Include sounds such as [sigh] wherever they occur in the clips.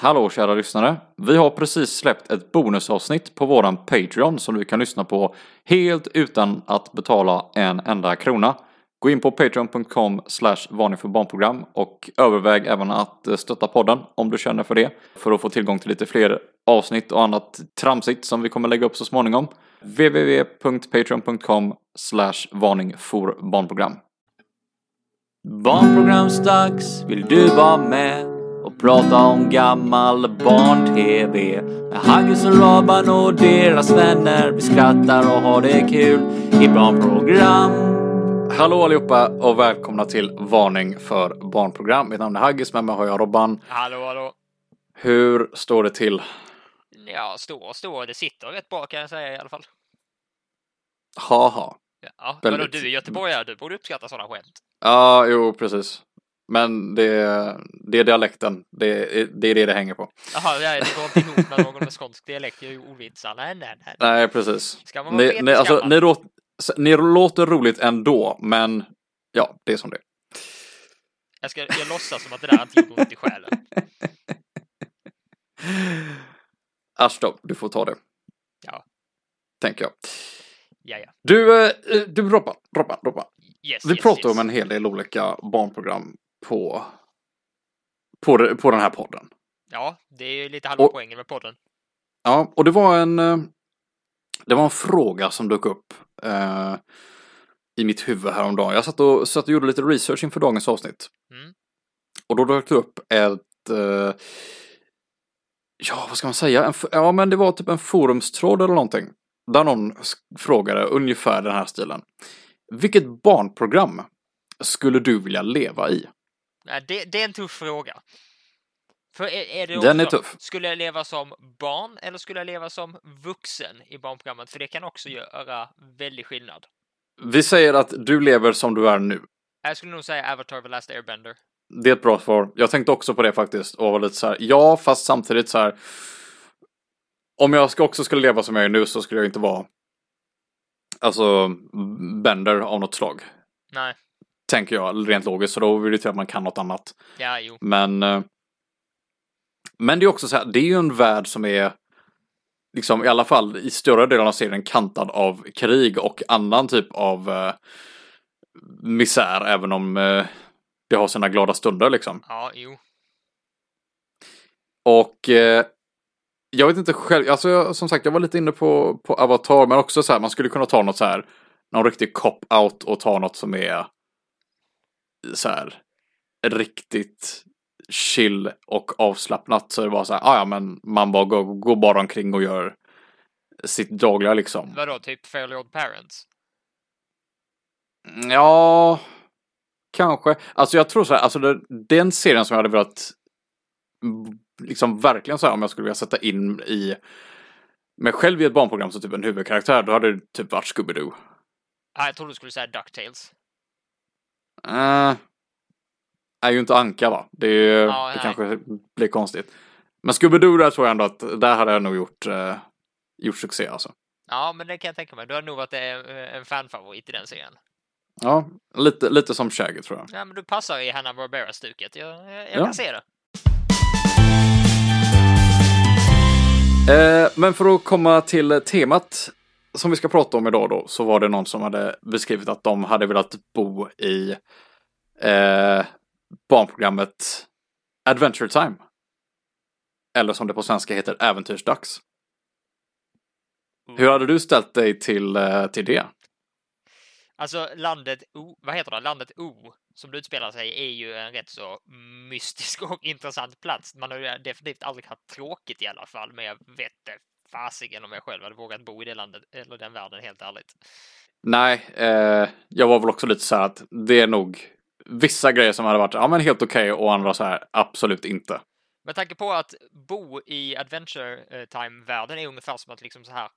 Hallå kära lyssnare! Vi har precis släppt ett bonusavsnitt på våran Patreon som du kan lyssna på helt utan att betala en enda krona. Gå in på patreon.com varning för barnprogram och överväg även att stötta podden om du känner för det. För att få tillgång till lite fler avsnitt och annat tramsigt som vi kommer lägga upp så småningom. www.patreon.com varning för barnprogram. Barnprogramsdags, vill du vara med prata om gammal barn-tv med Haggis och Laban och deras vänner. Vi skrattar och har det kul i barnprogram. Hallå allihopa och välkomna till Varning för barnprogram. Mitt namn är Haggis, med mig har jag Robban. Hallå, hallå. Hur står det till? Ja, stå och stå. Det sitter rätt bra kan jag säga i alla fall. Haha. Ja, Väldigt. vadå, du är göteborgare, du borde uppskatta sådana skämt. Ja, jo precis. Men det, det är dialekten. Det, är- det är det det hänger på. Jaha, ja, det går inte ihop med någon med skånsk dialekt. Det är ju ovitsar. Nej, nej, nej. Nej, precis. Ska man vara Ni, ni, alltså, ni, låt, ni låter roligt ändå, men ja, det är som det är. Jag, ska, jag låtsas som att det där inte gjorde ont i själen. [laughs] Asch då, du får ta det. Ja. Tänker jag. Ja, ja. Du, eh, du Robban, Robban, Robban. Yes, Vi yes, pratar yes. om en hel del olika barnprogram på, på, på den här podden. Ja, det är ju lite halva Och- poängen med podden. Ja, och det var en, eh, det var en fråga som dök upp eh, i mitt huvud häromdagen. Jag satt och, satt och gjorde lite research inför dagens avsnitt. Mm. Och då dök det upp ett, eh, ja vad ska man säga, en, ja men det var typ en forumstråd eller någonting. Där någon frågade ungefär den här stilen. Vilket barnprogram skulle du vilja leva i? Det, det är en tuff fråga. För är, är det Den är också, tuff. Skulle jag leva som barn eller skulle jag leva som vuxen i barnprogrammet? För det kan också göra väldigt skillnad. Vi säger att du lever som du är nu. Jag skulle nog säga Avatar The Last Airbender. Det är ett bra svar. Jag tänkte också på det faktiskt och var lite så här, ja fast samtidigt så här. Om jag också skulle leva som jag är nu så skulle jag inte vara Alltså bender av något slag. Nej, Tänker jag rent logiskt så då vill det till att man kan något annat. ja, jo. Men eh, Men det är också så här, det är ju en värld som är Liksom i alla fall i större delen av serien kantad av krig och annan typ av eh, misär även om eh, det har sina glada stunder liksom. Ja, jo. Och eh, jag vet inte själv, alltså jag, som sagt jag var lite inne på, på Avatar men också så här man skulle kunna ta något så här någon riktig cop-out och ta något som är så här riktigt chill och avslappnat så det var så här, "Ah, ja men man bara går, går bara omkring och gör sitt dagliga liksom. Vadå, typ Fairly Odd Parents? Ja, kanske. Alltså jag tror så här, alltså det, den serien som jag hade velat mm, liksom verkligen så här om jag skulle vilja sätta in i mig själv i ett barnprogram som typ en huvudkaraktär, då hade det typ varit Scooby-Doo. Ah, jag trodde du skulle säga DuckTales. Uh, är ju inte Anka va? Det, är Ja, det kanske blir konstigt. Men Scooby-Doo där tror jag ändå att där hade jag nog gjort, eh, gjort succé alltså. Ja, men det kan jag tänka mig. Du har nog varit eh, en fanfavorit i den serien. Ja, lite, lite som Shaggy tror jag. Ja, men du passar i Hanna Barbera-stuket. Jag, jag, jag Ja. kan se det. Eh, men för att komma till temat som vi ska prata om idag då, så var det någon som hade beskrivit att de hade velat bo i eh, barnprogrammet Adventure Time. Eller som det på svenska heter Äventyrsdags. Hur hade du ställt dig till, eh, till det? Alltså, landet O, vad heter det? Landet O, som det utspelar sig, är ju en rätt så mystisk och [laughs] intressant plats. Man har ju definitivt aldrig haft tråkigt i alla fall, men jag vet det fasiken om jag själv hade vågat bo i det landet, eller den världen, helt ärligt. Nej, eh, jag var väl också lite så här att det är nog vissa grejer som hade varit ja, men helt okej och andra så här absolut inte. Med tanke på att bo i Adventure Time-världen är ungefär som att liksom så här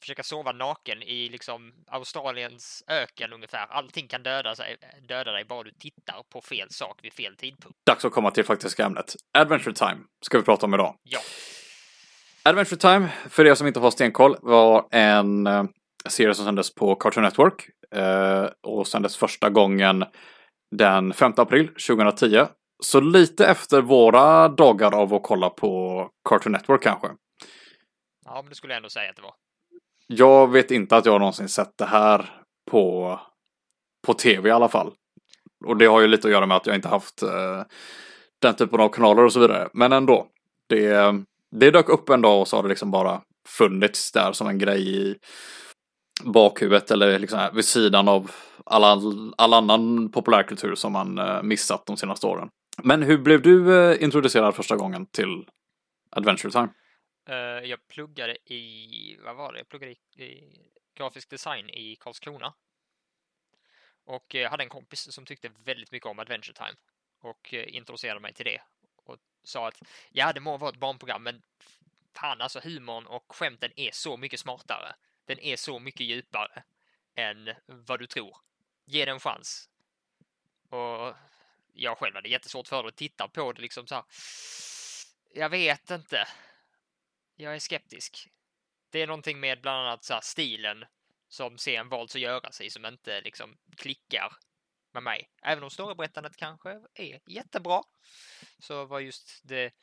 försöka sova naken i liksom Australiens öken ungefär. Allting kan döda, sig, döda dig bara du tittar på fel sak vid fel tidpunkt. Dags att komma till faktiska ämnet. Adventure Time ska vi prata om idag. Ja, Adventure Time, för er som inte har stenkoll, var en eh, serie som sändes på Cartoon Network eh, och sändes första gången den 5 april 2010 Så lite efter våra dagar av att kolla på Cartoon Network kanske. Ja, men det skulle jag ändå säga att det var. Jag vet inte att jag någonsin sett det här på, på tv i alla fall. Och det har ju lite att göra med att jag inte haft eh, den typen av kanaler och så vidare. Men ändå. Det, det dök upp en dag och så har det liksom bara funnits där som en grej i bakhuvudet eller liksom här vid sidan av all, all annan populärkultur som man eh, missat de senaste åren. Men hur blev du eh, introducerad första gången till Adventure Time? Eh, jag pluggade i, vad var det? Jag pluggade i, i grafisk design i Karlskrona. Och jag hade en kompis som tyckte väldigt mycket om Adventure Time och introducerade mig till det sa att ja, det må vara ett barnprogram, men fan alltså humorn och skämten är så mycket smartare. Den är så mycket djupare än vad du tror. Ge den en chans. Och jag själv hade jättesvårt för att titta på det liksom så här. Jag vet inte. Jag är skeptisk. Det är någonting med bland annat så stilen som sen valts att göra sig som inte liksom klickar med mig. Även om storyberättandet kanske är jättebra så var just det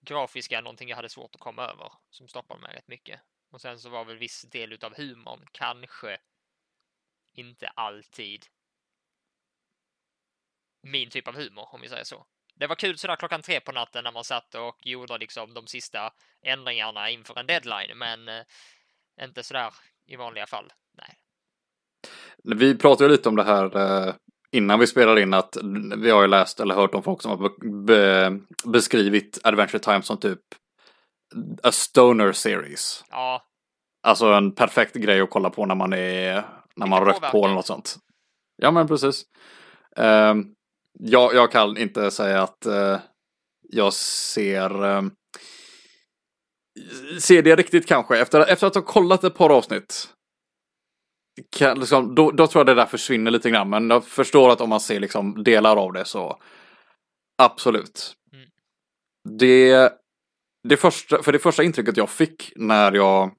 grafiska någonting jag hade svårt att komma över som stoppade mig rätt mycket. Och sen så var väl viss del utav humorn kanske inte alltid min typ av humor om vi säger så. Det var kul sådär klockan tre på natten när man satt och gjorde liksom de sista ändringarna inför en deadline, men eh, inte sådär i vanliga fall. Vi pratade ju lite om det här eh, innan vi spelade in att vi har ju läst eller hört om folk som har be be beskrivit Adventure Time som typ a stoner series. Ja. Alltså en perfekt grej att kolla på när man är när man rökt på eller något sånt. Ja men precis. Uh, jag, jag kan inte säga att uh, jag ser uh, ser det riktigt kanske. Efter, efter att ha kollat ett par avsnitt kan, liksom, då, då tror jag det där försvinner lite grann. Men jag förstår att om man ser liksom delar av det så absolut. Mm. Det, det första, för det första intrycket jag fick när jag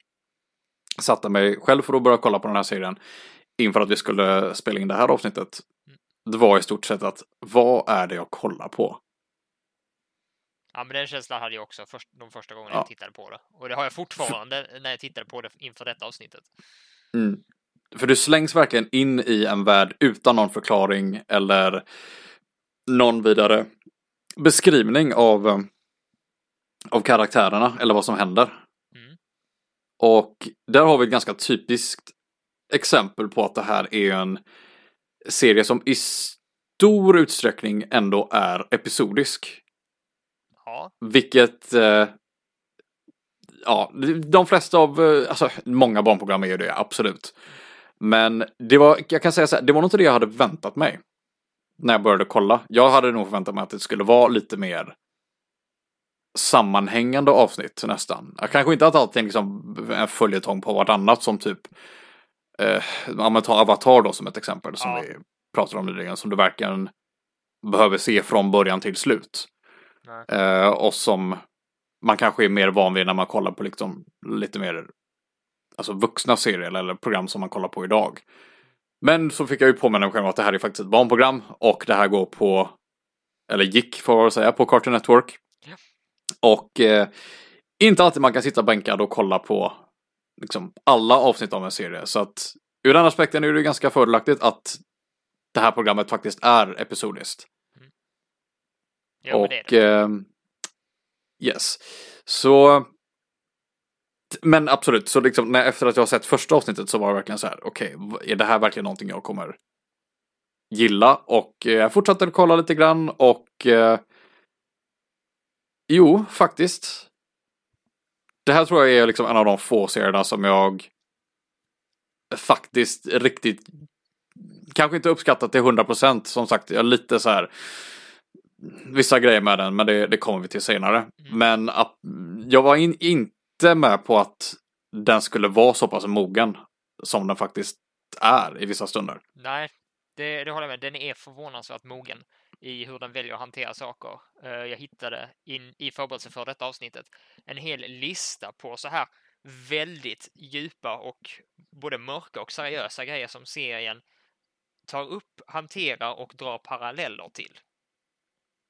satte mig själv för att börja kolla på den här serien inför att vi skulle spela in det här avsnittet. Mm. Det var i stort sett att vad är det jag kollar på? Ja, men den känslan hade jag också först, de första gångerna ja. jag tittade på det. Och det har jag fortfarande när jag tittade på det inför detta avsnittet. Mm. För du slängs verkligen in i en värld utan någon förklaring eller någon vidare beskrivning av, av karaktärerna eller vad som händer. Mm. Och där har vi ett ganska typiskt exempel på att det här är en serie som i stor utsträckning ändå är episodisk. Ja. Vilket eh, ja, de flesta av, eh, alltså många barnprogram är ju det, absolut. Men det var, jag kan säga så här, det var nog inte det jag hade väntat mig. När jag började kolla. Jag hade nog förväntat mig att det skulle vara lite mer sammanhängande avsnitt nästan. Kanske inte att allting liksom en följetong på vartannat som typ eh, om man tar Avatar då som ett exempel som ja. vi pratade om nyligen som du verkligen behöver se från början till slut. Eh, och som man kanske är mer van vid när man kollar på liksom lite mer alltså vuxna serier eller program som man kollar på idag. Men så fick jag ju påminna mig själv att det här är faktiskt ett barnprogram och det här går på, eller gick får jag säga, på Cartoon Network. Ja. Och eh, inte alltid man kan sitta bänkad och kolla på liksom alla avsnitt av en serie. Så att ur den aspekten är det ganska fördelaktigt att det här programmet faktiskt är episodiskt. Mm. Jo, och det det. Eh, yes. Så men absolut, så liksom, när, efter att jag har sett första avsnittet så var det verkligen så här, okej, okay, är det här verkligen någonting jag kommer gilla? Och eh, jag fortsatte kolla lite grann och eh, jo, faktiskt. Det här tror jag är liksom en av de få serierna som jag faktiskt riktigt kanske inte uppskattat till 100% som sagt, jag är lite så här vissa grejer med den, men det, det kommer vi till senare. Mm. Men att, jag var in, in, inte med på att den skulle vara så pass mogen som den faktiskt är i vissa stunder. Nej, det, det håller jag med. Den är förvånansvärt mogen i hur den väljer att hantera saker. Eh, jag hittade in, i förberedelsen för detta avsnittet en hel lista på så här väldigt djupa och både mörka och seriösa grejer som serien tar upp, hanterar och drar paralleller till.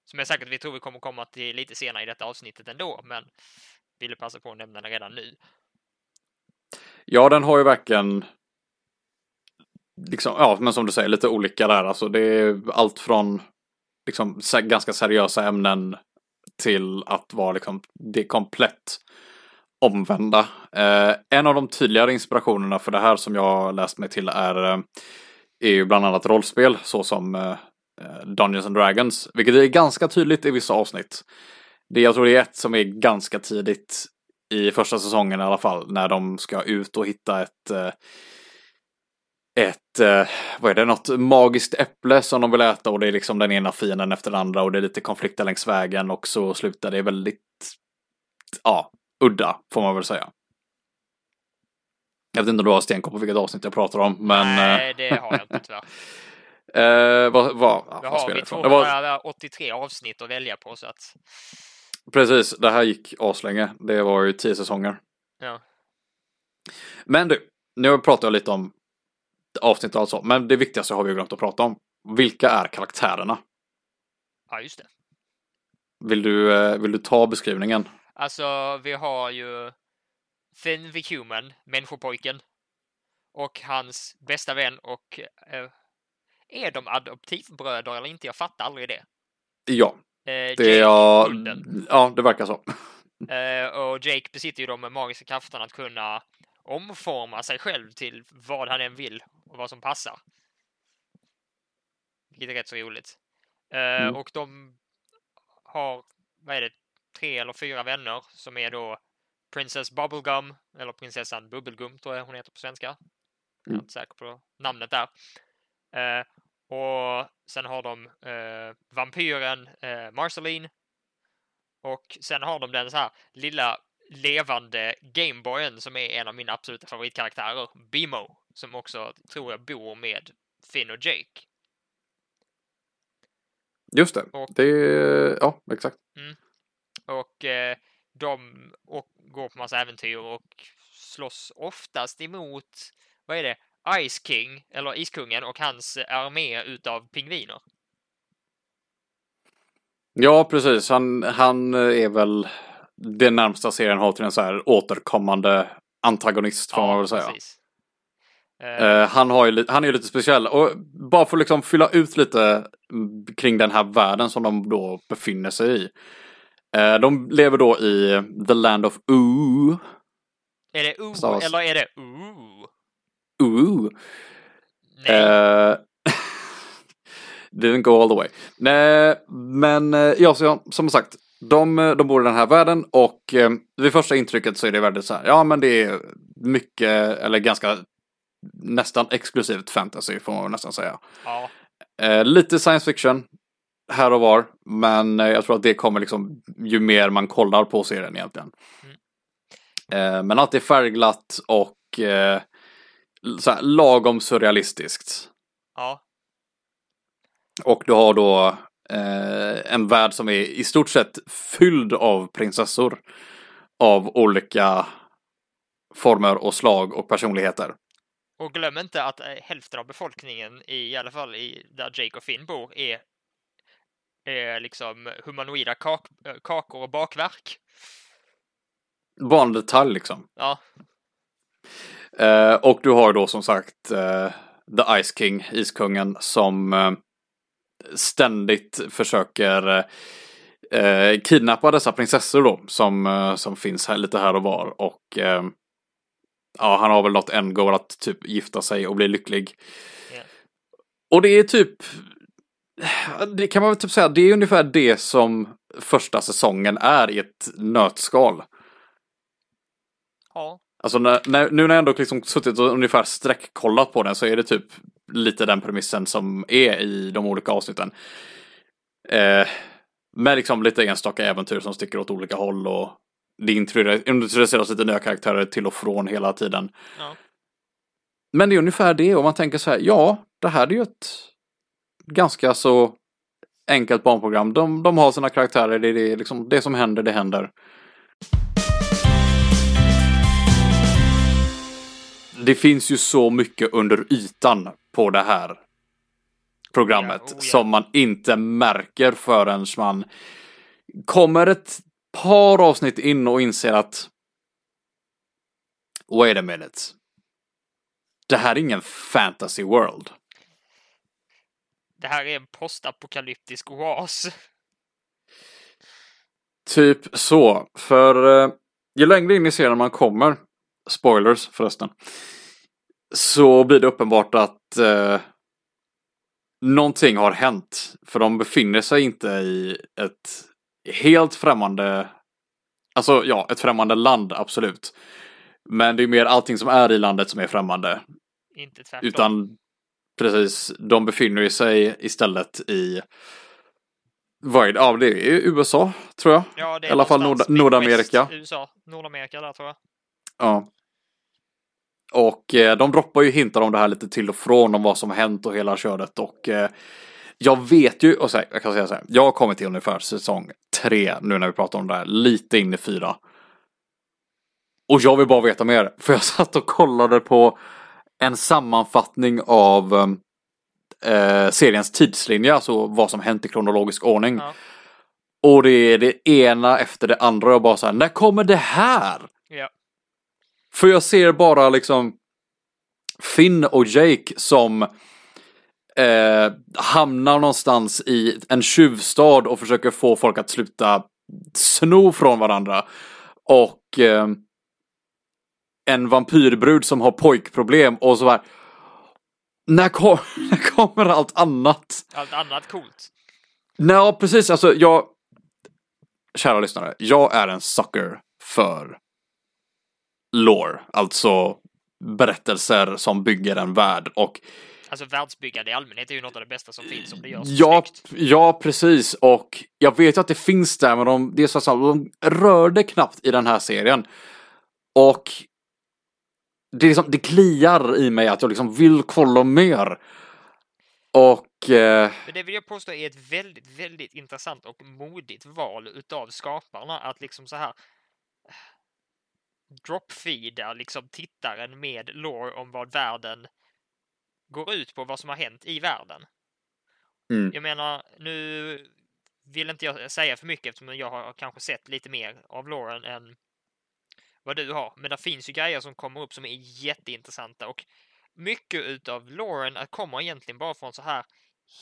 som jag säkert vi tror vi kommer komma till lite senare i detta avsnittet ändå, men ville passa på att nämna den redan nu. Ja, den har ju verkligen liksom, ja, men som du säger, lite olika där. Alltså det är allt från liksom ganska seriösa ämnen till att vara liksom det komplett omvända. Eh, en av de tydligare inspirationerna för det här som jag läst mig till är, eh, är ju bland annat rollspel såsom som eh, Dungeons and Dragons, vilket är ganska tydligt i vissa avsnitt. Det, jag tror det är ett som är ganska tidigt i första säsongen i alla fall, när de ska ut och hitta ett eh, ett, eh, vad är det, något magiskt äpple som de vill äta och det är liksom den ena fienden efter den andra och det är lite konflikter längs vägen och så slutar det väldigt, ja, udda får man väl säga. Jag vet inte om du har stenkoll på vilket avsnitt jag pratar om, men... Nej, det har jag inte tyvärr. [laughs] Eh, vad, vad, Då vad har vi det ifrån? Det var, 283 avsnitt att välja på så att precis, det här gick aslänge. Det var ju tio säsonger. ja. Men du, nu pratar jag lite om avsnitt och allt så, men det viktigaste har vi glömt att prata om. Vilka är karaktärerna? ja, just det. Vill du, eh, vill du ta beskrivningen? Alltså, vi har ju Finn the Human, människopojken, och hans bästa vän och eh, är de adoptivbröder eller inte? Jag fattar aldrig det. Ja, Eh, det är hunden. Ja, det verkar så. [laughs] Eh, och Jake besitter ju de magiska krafterna att kunna omforma sig själv till vad han än vill och vad som passar. Vilket är rätt så roligt. Eh, Mm. Och de har, vad är det, tre eller fyra vänner som är då Princess Bubblegum, eller prinsessan Bubbelgum tror jag hon heter på svenska. Jag är Mm. inte säker på namnet där. Eh, och sen har de eh, vampyren eh, Marceline. Och sen har de den så här lilla levande Gameboyen som är en av mina absoluta favoritkaraktärer, Bimo, som också tror jag bor med Finn och Jake. Just det. Och- Det är... Ja, exakt. Och eh, de och går på massa äventyr och slåss oftast emot, vad är det, Ice King, eller Iskungen och hans armé utav pingviner. Ja, precis. Han, han är väl det närmsta serien har till en så här återkommande antagonist, får man väl säga. precis. Eh, Eh, han, har ju, han är ju lite speciell. Och bara för att liksom fylla ut lite mm, kring den här världen som de då befinner sig i. Eh, de lever då i the land of Ooh. är det o stavas- eller är det o? Ooh. Nej, Eh, [laughs] didn't go all the way. Nej, men eh, ja, så jag, som sagt, de, eh, de bor i den här världen och eh, vid första intrycket så är det väldigt så här, ja men det är mycket, eller ganska nästan exklusivt fantasy får man nästan säga. ja, Eh, lite science fiction här och var, men eh, jag tror att det kommer liksom ju mer man kollar på serien egentligen. Mm. Eh, men det är färgglatt och så här, lagom surrealistiskt. ja, Och du har då eh, en värld som är i stort sett fylld av prinsessor. Av olika former och slag och personligheter. och glöm inte att eh, hälften av befolkningen, i, i alla fall i, där Jake och Finn bor, är, är liksom humanoida kak, eh, kakor och bakverk. Bara en detalj liksom. Ja, Eh, och du har då som sagt eh, The Ice King, Iskungen, som eh, ständigt försöker eh, kidnappa dessa prinsessor då, som, eh, som finns här lite här och var. Och ja, han har väl något end goal att typ gifta sig och bli lycklig. Ja. Och det är typ, det kan man väl typ säga, det är ungefär det som första säsongen är i ett nötskal. ja, Alltså när, när, nu när jag ändå liksom suttit och ungefär sträckkollat på den så är det typ lite den premissen som är i de olika avsnitten. Eh, med liksom lite enstaka äventyr som sticker åt olika håll och det introduceras lite nya karaktärer till och från hela tiden. ja. Men det är ungefär det och man tänker så här, ja, det här är ju ett ganska så enkelt barnprogram. De, de har sina karaktärer, det är liksom, det som händer, det händer. Det finns ju så mycket under ytan på det här programmet Ja, oh ja. som man inte märker förrän man kommer ett par avsnitt in och inser att Wait a minute. Det här är ingen fantasy world. Det här är en postapokalyptisk oas. Typ så, för eh, ju längre in i serien man kommer, spoilers förresten, så blir det uppenbart att eh, någonting har hänt. För de befinner sig inte i ett helt främmande, alltså ja, ett främmande land, absolut. Men det är mer allting som är i landet som är främmande. Inte tvärtom. Utan precis, de befinner sig istället i vad är det? Ja, det är i USA, tror jag. ja, det är i alla fall Nord- Nordamerika. USA. Nordamerika där tror jag. Ja. Och eh, de droppar ju hintar om det här lite till och från om vad som hänt och hela köret och eh, jag vet ju, och så här, jag kan säga så här, jag har kommit till ungefär säsong tre nu när vi pratar om det här, lite in i fyra. Och jag vill bara veta mer, för jag [laughs] satt och kollade på en sammanfattning av eh, seriens tidslinje, alltså vad som hänt i kronologisk ordning. Ja. Och det är det ena efter det andra och bara så här, när kommer det här? Ja. För jag ser bara liksom Finn och Jake som eh, hamnar någonstans i en tjuvstad och försöker få folk att sluta sno från varandra. Och eh, en vampyrbrud som har pojkproblem och så här. När, kom, [laughs] när kommer allt annat? Allt annat coolt. Nej, precis. Alltså, jag... Kära lyssnare, jag är en sucker för lore. Alltså berättelser som bygger en värld. Och Alltså världsbyggande i allmänhet är ju något av det bästa som finns om det görs ja, snyggt. ja, precis. Och jag vet ju att det finns där, men de, det är så att de rörde knappt i den här serien. Och det, är liksom, det kliar i mig att jag liksom vill kolla mer. Och eh, Men det vill jag påstå är ett väldigt, väldigt intressant och modigt val utav skaparna att liksom så här dropfeeda liksom tittaren med lore om vad världen går ut på, vad som har hänt i världen. Mm. Jag menar, nu vill inte jag säga för mycket eftersom jag har kanske sett lite mer av loren än vad du har. Men det finns ju grejer som kommer upp som är jätteintressanta och mycket utav loren kommer egentligen bara från så här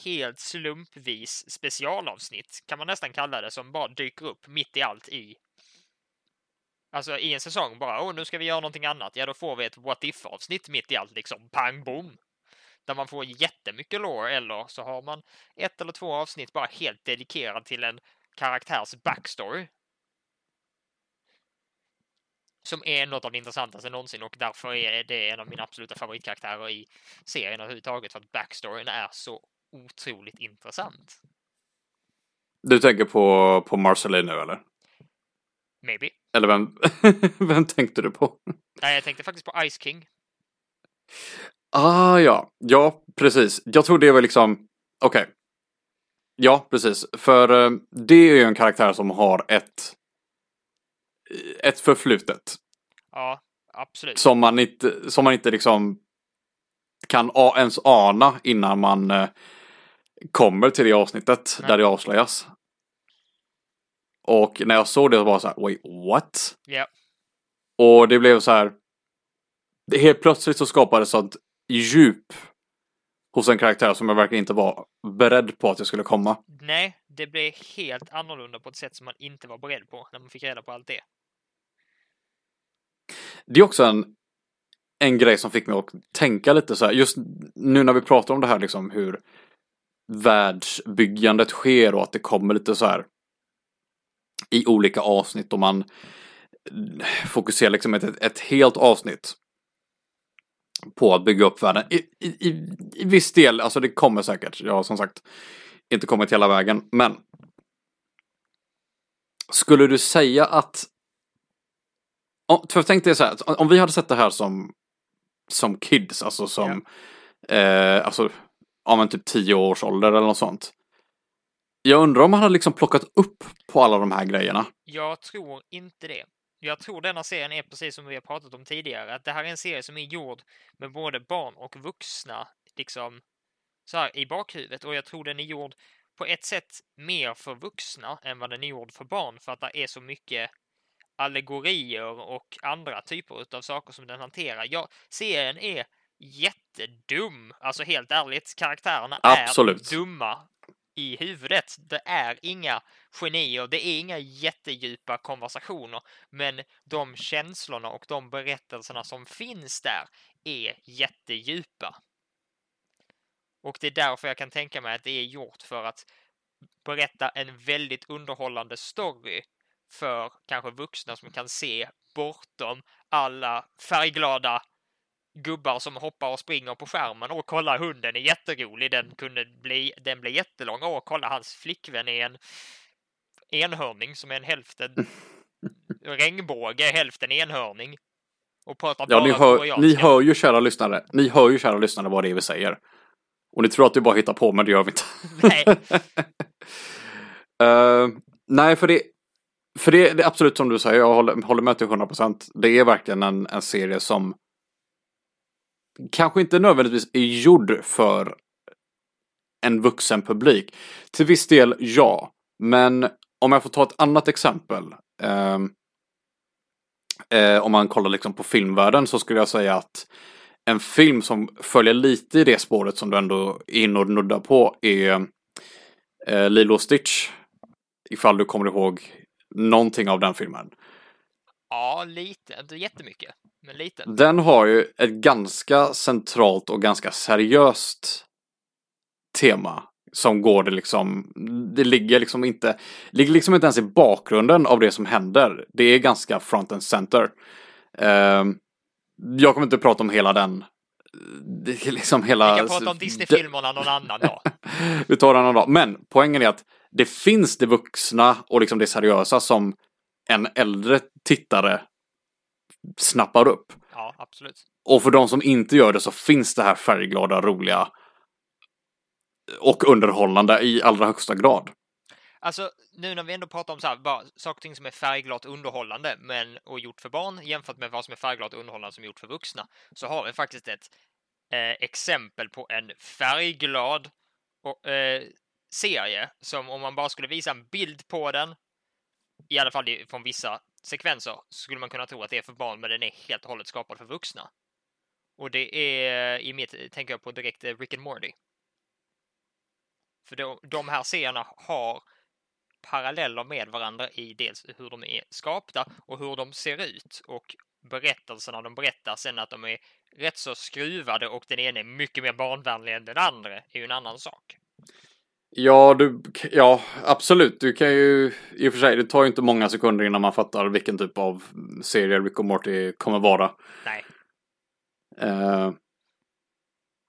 helt slumpvis specialavsnitt kan man nästan kalla det som bara dyker upp mitt i allt i Alltså i en säsong bara, åh nu ska vi göra någonting annat. Ja, då får vi ett what if avsnitt mitt i allt liksom, pang bom. Där man får jättemycket lore eller så har man ett eller två avsnitt bara helt dedikerad till en karaktärs backstory. Som är något av det intressantaste någonsin och därför är det en av mina absoluta favoritkaraktärer i serien överhuvudtaget för att backstoryn är så otroligt intressant. du tänker på, på Marceline nu eller? Maybe. Eller vem, [laughs] vem tänkte du på? Nej, jag tänkte faktiskt på Ice King. Ah, ja. Ja, precis. Jag tror det var liksom, okej. Ja, precis. För eh, det är ju en karaktär som har ett, ett förflutet. Ja, absolut. Som man inte, som man inte liksom kan ens ana innan man eh, kommer till det avsnittet Nej. där det avslöjas. Och när jag såg det så var jag så här, wait, what? Ja. Och det blev så här. Det helt plötsligt så skapades sånt djup hos en karaktär som jag verkligen inte var beredd på att jag skulle komma. Nej, det blev helt annorlunda på ett sätt som man inte var beredd på när man fick reda på allt det. Det är också en, en grej som fick mig att tänka lite så här, just nu när vi pratar om det här liksom hur världsbyggandet sker och att det kommer lite så här i olika avsnitt och man fokuserar liksom ett, ett helt avsnitt på att bygga upp världen. I, i, i, viss del, alltså det kommer säkert. Jag har som sagt inte kommit hela vägen, men skulle du säga att om, för tänk dig så här, om vi hade sett det här som som kids, alltså som eh, alltså, ja men typ tio års ålder eller något sånt. Jag undrar om man hade liksom plockat upp på alla de här grejerna. Jag tror inte det. Jag tror denna serien är precis som vi har pratat om tidigare, att det här är en serie som är gjord med både barn och vuxna liksom så här i bakhuvudet och jag tror den är gjord på ett sätt mer för vuxna än vad den är gjord för barn för att det är så mycket allegorier och andra typer av saker som den hanterar. Ja, serien är jättedum. Alltså helt ärligt, karaktärerna Absolut. är dumma i huvudet. Det är inga genier, det är inga jättedjupa konversationer, men de känslorna och de berättelserna som finns där är jättedjupa. Och det är därför jag kan tänka mig att det är gjort för att berätta en väldigt underhållande story för kanske vuxna som kan se bortom alla färgglada gubbar som hoppar och springer på skärmen. Och kolla hunden är jätterolig, den kunde bli, den blir jättelång. Och kolla hans flickvän är en enhörning som är en hälften [laughs] regnbåge, hälften enhörning. Och pratar Ja, bara ni hör, ni hör ju kära lyssnare, ni hör ju kära lyssnare vad det är vi säger. Och ni tror att vi bara hittar på, men det gör vi inte. Nej, [laughs] Eh, nej, för det, för det, det är absolut som du säger, jag håller, håller med till 100%. Det är verkligen en, en serie som kanske inte nödvändigtvis är gjord för en vuxen publik. Till viss del ja, men om jag får ta ett annat exempel. Eh, eh, om man kollar liksom på filmvärlden så skulle jag säga att en film som följer lite i det spåret som du ändå är inne och nuddar på är eh, Lilo och Stitch. Ifall du kommer ihåg någonting av den filmen ja, lite, inte jättemycket, men lite. Den har ju ett ganska centralt och ganska seriöst tema. Som går det liksom, det ligger liksom inte, ligger liksom inte ens i bakgrunden av det som händer. Det är ganska front and center. Ehm, jag kommer inte prata om hela den, det liksom hela... Vi kan prata om Disney-filmerna någon annan dag. [laughs] Vi tar den en annan dag. Men poängen är att det finns det vuxna och liksom det seriösa som en äldre tittare snappar upp. Ja, absolut. Och för de som inte gör det så finns det här färgglada, roliga och underhållande i allra högsta grad. Alltså, nu när vi ändå pratar om så här, bara saker och ting som är färgglatt underhållande men, och gjort för barn jämfört med vad som är färgglatt underhållande som är gjort för vuxna, så har vi faktiskt ett eh, exempel på en färgglad och, eh, serie som om man bara skulle visa en bild på den, i alla fall från vissa sekvenser, skulle man kunna tro att det är för barn, men den är helt och hållet skapad för vuxna. Och det är, i mitt, tänker jag på direkt eh, Rick and Morty. För de, de här serierna har paralleller med varandra i dels hur de är skapta och hur de ser ut och berättelserna de berättar sen att de är rätt så skruvade och den ena är mycket mer barnvänlig än den andra är ju en annan sak. Ja, du, ja, absolut. Du kan ju, i och för sig, det tar ju inte många sekunder innan man fattar vilken typ av serie Rick och Morty kommer vara. Nej, Eh,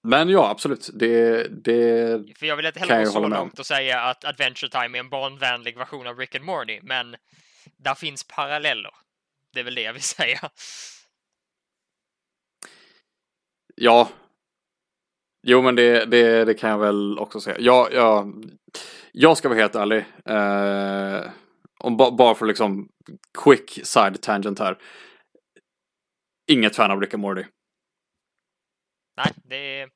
men ja, absolut. Det, det, för jag vill inte heller gå så långt och säga att Adventure Time är en barnvänlig version av Rick and Morty, men där finns paralleller. Det är väl det jag vill [laughs] säga. ja. Jo, men det, det, det kan jag väl också säga. Ja, ja, jag ska vara helt ärlig. Eh, om, ba- bara för liksom quick side tangent här. Inget fan av Rick and Morty. Nej, det.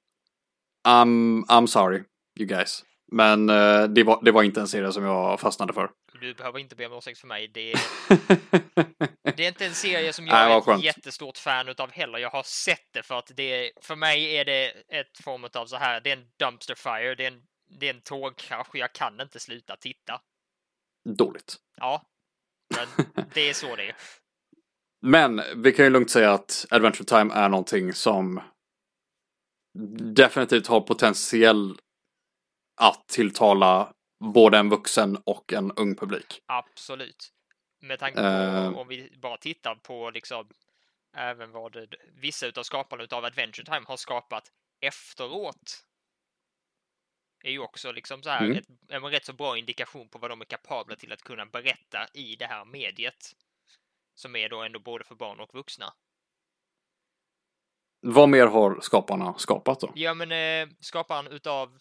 I'm, I'm sorry, you guys. Men eh, det, var, det var inte en serie som jag fastnade för. Du behöver inte be om ursäkt för mig. Det är, [laughs] det är inte en serie som jag Nej, är ett jättestort fan utav heller. Jag har sett det för att det är, för mig är det ett form av så här, det är en dumpster fire, det är en, det är en tågkrasch jag kan inte sluta titta. Dåligt. Ja, men [laughs] det är så det är. Men vi kan ju lugnt säga att Adventure Time är någonting som definitivt har potentiell att tilltala både en vuxen och en ung publik. Absolut. Med tanke på Eh. om vi bara tittar på liksom även vad det, vissa utav skaparna utav Adventure Time har skapat efteråt. Är ju också liksom så här Mm. ett, en rätt så bra indikation på vad de är kapabla till att kunna berätta i det här mediet. Som är då ändå både för barn och vuxna. Vad mer har skaparna skapat då? Ja, men eh, skaparen utav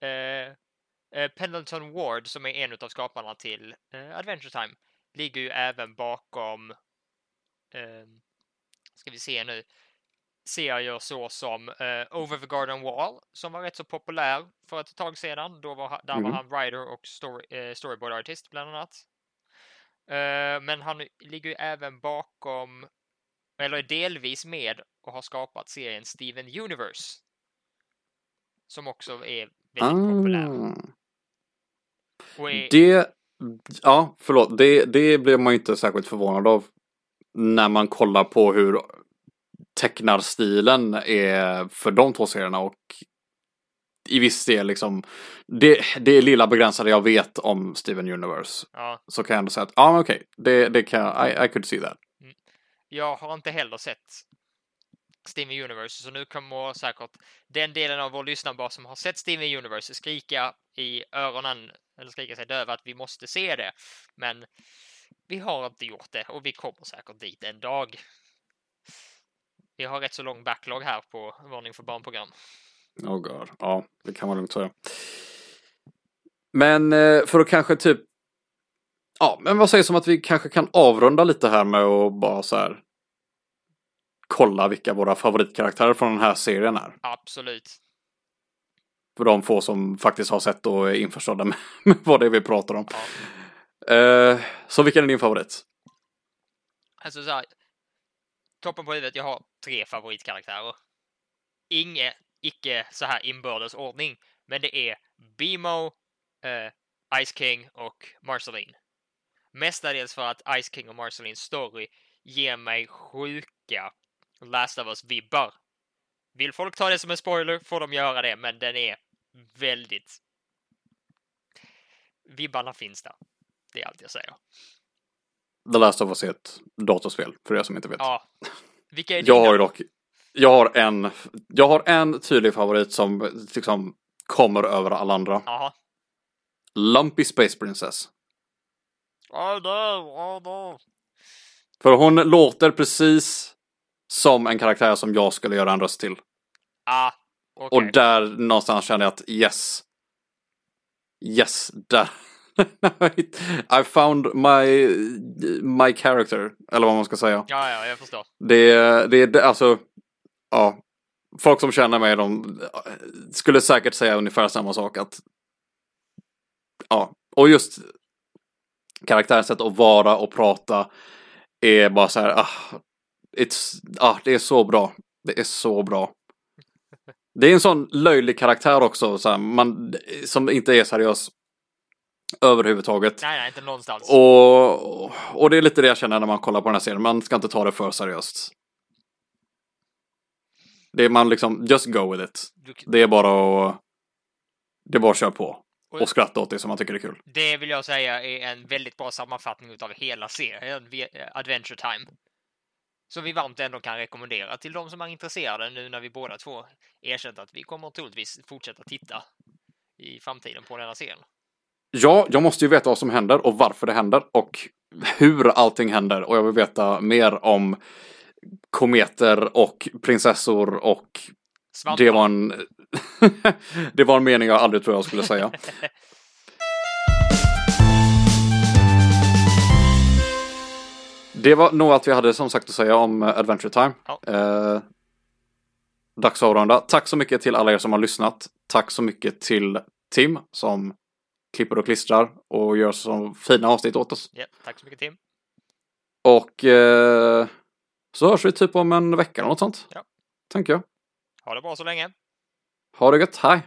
eh, Pendleton Ward, som är en utav skaparna till eh, Adventure Time, ligger ju även bakom, eh, ska vi se nu, serier så som Over the Garden Wall som var rätt så populär för ett tag sedan. Då var, där Mm. var han writer och story, storyboard artist bland annat. Men han ligger ju även bakom, eller är delvis med och har skapat serien Steven Universe. Som också är väldigt populär. Ah. Och är, Det, ja, förlåt, det, det blev man ju inte särskilt förvånad av när man kollar på hur tecknarstilen är för de två serierna och i viss del liksom det, det lilla begränsade jag vet om Steven Universe. Ja, så kan jag ändå säga att ja, men okej, det, det kan jag, I, I could see that. jag har inte heller sett Steven Universe, så nu kommer säkert den delen av vår lyssnarbas som har sett Steven Universe skrika i öronen, eller skrika sig döva att vi måste se det. Men vi har inte gjort det och vi kommer säkert dit en dag. Vi har rätt så lång backlog här på Varning för barnprogram. Oh god, ja, det kan man lugnt säga. Men eh, för att kanske typ, ja, men vad sägs om att vi kanske kan avrunda lite här med att bara så här kolla vilka våra favoritkaraktärer från den här serien är. Absolut. För de få som faktiskt har sett och är införstådda med, [laughs] med vad det är vi pratar om. Ja. Eh, så vilken är din favorit? Alltså så här, toppen på huvudet, jag har tre favoritkaraktärer. Inge, icke så här inbördes ordning, men det är Bimo, eh, Ice King och Marceline. Mestadels för att Ice King och Marcelines story ger mig sjuka Last of Us-vibbar. Vill folk ta det som en spoiler får de göra det, men den är väldigt... Vibbarna finns där. Det är allt jag säger. The Last of Us är ett datorspel, för er som inte vet. Ja. Vilka är Jag har ju dock, jag har en, jag har en tydlig favorit som liksom kommer över alla andra. Jaha. Lumpy Space Princess. Oh no, oh no. För hon låter precis som en karaktär som jag skulle göra en röst till. Ah, okej. Och där någonstans kände jag att yes. Yes, där. [laughs] I found my, my character. Eller vad man ska säga. Ja, ja, jag förstår. Det, det, det alltså, ja. Folk som känner mig, de skulle säkert säga ungefär samma sak. att Ja, och just karaktärens sätt att vara och prata är bara så här, ah, it's, ah, det är så bra. Det är så bra. Det är en sån löjlig karaktär också, så här, man, som inte är seriös överhuvudtaget. Nej, nej, inte någonstans. Och, och det är lite det jag känner när man kollar på den här serien. Man ska inte ta det för seriöst. Det är man liksom, just go with it. Det är bara att, det är bara att köra på. Och- Och skratta åt det som man tycker är kul. det vill jag säga är en väldigt bra sammanfattning av hela serien, Adventure Time. Som vi varmt ändå kan rekommendera till de som är intresserade nu när vi båda två erkänt att vi kommer troligtvis fortsätta titta i framtiden på denna serien. Ja, jag måste ju veta vad som händer och varför det händer och hur allting händer. Och jag vill veta mer om kometer och prinsessor och Svampar. det var en... [laughs] det var en mening jag aldrig tror jag skulle säga. [laughs] Det var nog allt vi hade som sagt att säga om eh, Adventure Time. Ja. Eh, dags att avrunda. Tack så mycket till alla er som har lyssnat. Tack så mycket till Tim som klipper och klistrar och gör så fina avsnitt åt oss. Ja, tack så mycket Tim. Och eh, så hörs vi typ om en vecka eller något sånt. Ja. Tänker jag. Ha det bra så länge. Ha det gött, hej!